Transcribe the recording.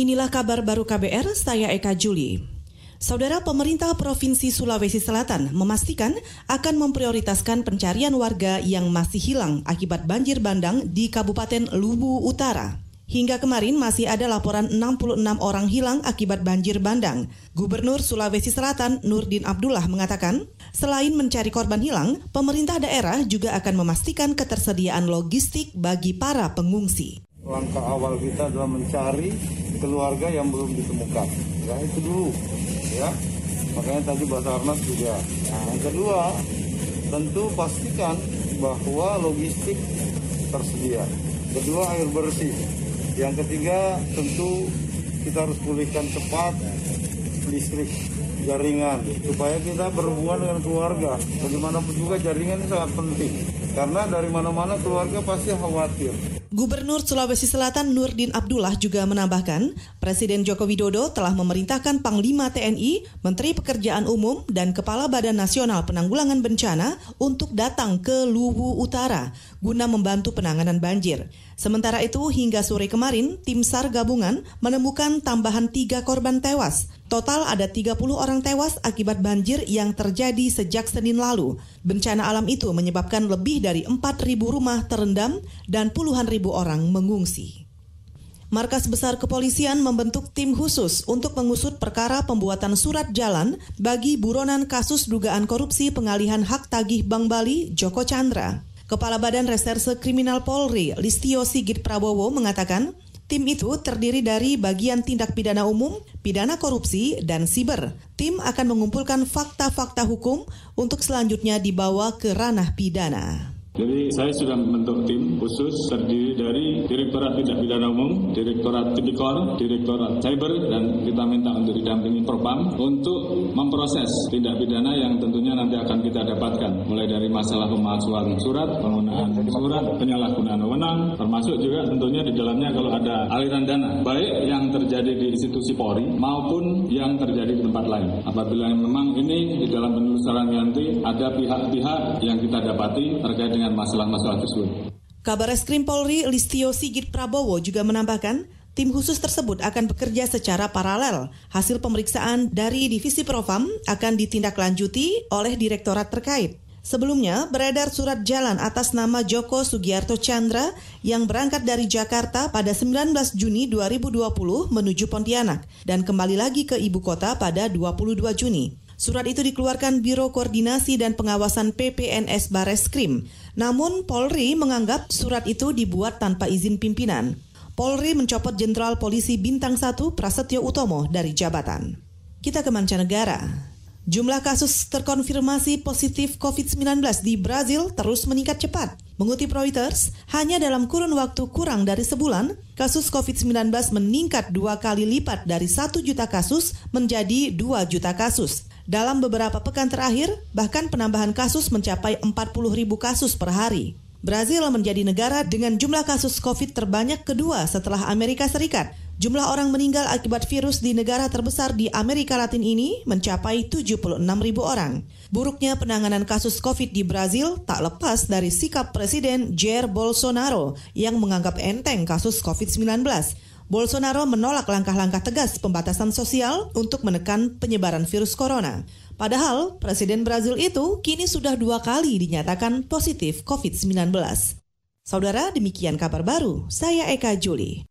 Inilah kabar baru KBR, saya Eka Juli. Saudara pemerintah Provinsi Sulawesi Selatan memastikan akan memprioritaskan pencarian warga yang masih hilang akibat banjir bandang di Kabupaten Luwu Utara. Hingga kemarin masih ada laporan 66 orang hilang akibat banjir bandang. Gubernur Sulawesi Selatan Nurdin Abdullah mengatakan, selain mencari korban hilang, pemerintah daerah juga akan memastikan ketersediaan logistik bagi para pengungsi. Langkah awal kita adalah mencari keluarga yang belum ditemukan. Ya itu dulu, ya. Makanya tadi Basarnas juga. Nah, yang kedua, tentu pastikan bahwa logistik tersedia. Kedua, air bersih. Yang ketiga, tentu kita harus pulihkan cepat listrik jaringan supaya kita berhubungan dengan keluarga. Bagaimanapun juga jaringan ini sangat penting karena dari mana-mana keluarga pasti khawatir. Gubernur Sulawesi Selatan Nurdin Abdullah juga menambahkan, Presiden Joko Widodo telah memerintahkan Panglima TNI, Menteri Pekerjaan Umum, dan Kepala Badan Nasional Penanggulangan Bencana untuk datang ke Luwu Utara guna membantu penanganan banjir. Sementara itu, hingga sore kemarin, tim SAR gabungan menemukan tambahan tiga korban tewas. Total ada 30 orang tewas akibat banjir yang terjadi sejak Senin lalu. Bencana alam itu menyebabkan lebih dari 4.000 rumah terendam dan puluhan ribu orang mengungsi. Markas Besar Kepolisian membentuk tim khusus untuk mengusut perkara pembuatan surat jalan bagi buronan kasus dugaan korupsi pengalihan hak tagih Bank Bali Joko Chandra. Kepala Badan Reserse Kriminal Polri, Listio Sigit Prabowo mengatakan, Tim itu terdiri dari bagian tindak pidana umum, pidana korupsi, dan siber. Tim akan mengumpulkan fakta-fakta hukum untuk selanjutnya dibawa ke ranah pidana. Jadi saya sudah membentuk tim khusus terdiri dari Direktorat Tindak Pidana Umum, Direktorat Tipikor, Direktorat Cyber, dan kita minta untuk didampingi Propam untuk memproses tindak pidana yang tentunya nanti akan kita dapatkan. Mulai dari masalah pemalsuan surat, penggunaan surat, penyalahgunaan wewenang, termasuk juga tentunya di dalamnya kalau ada aliran dana, baik yang terjadi di institusi Polri maupun yang terjadi di tempat lain. Apabila memang ini di dalam penelusuran nanti ada pihak-pihak yang kita dapati terkait dengan masalah-masalah tersebut. Kabar Eskrim Polri Listio Sigit Prabowo juga menambahkan, tim khusus tersebut akan bekerja secara paralel. Hasil pemeriksaan dari Divisi Profam akan ditindaklanjuti oleh direktorat terkait. Sebelumnya, beredar surat jalan atas nama Joko Sugiarto Chandra yang berangkat dari Jakarta pada 19 Juni 2020 menuju Pontianak dan kembali lagi ke ibu kota pada 22 Juni. Surat itu dikeluarkan Biro Koordinasi dan Pengawasan PPNS Bareskrim. Namun Polri menganggap surat itu dibuat tanpa izin pimpinan. Polri mencopot Jenderal Polisi Bintang 1 Prasetyo Utomo dari jabatan. Kita ke mancanegara. Jumlah kasus terkonfirmasi positif COVID-19 di Brazil terus meningkat cepat. Mengutip Reuters, hanya dalam kurun waktu kurang dari sebulan, kasus COVID-19 meningkat dua kali lipat dari satu juta kasus menjadi dua juta kasus. Dalam beberapa pekan terakhir, bahkan penambahan kasus mencapai 40 ribu kasus per hari. Brazil menjadi negara dengan jumlah kasus COVID terbanyak kedua setelah Amerika Serikat. Jumlah orang meninggal akibat virus di negara terbesar di Amerika Latin ini mencapai 76 ribu orang. Buruknya penanganan kasus COVID di Brazil tak lepas dari sikap Presiden Jair Bolsonaro yang menganggap enteng kasus COVID-19. Bolsonaro menolak langkah-langkah tegas pembatasan sosial untuk menekan penyebaran virus corona. Padahal, Presiden Brazil itu kini sudah dua kali dinyatakan positif COVID-19. Saudara, demikian kabar baru. Saya Eka Juli.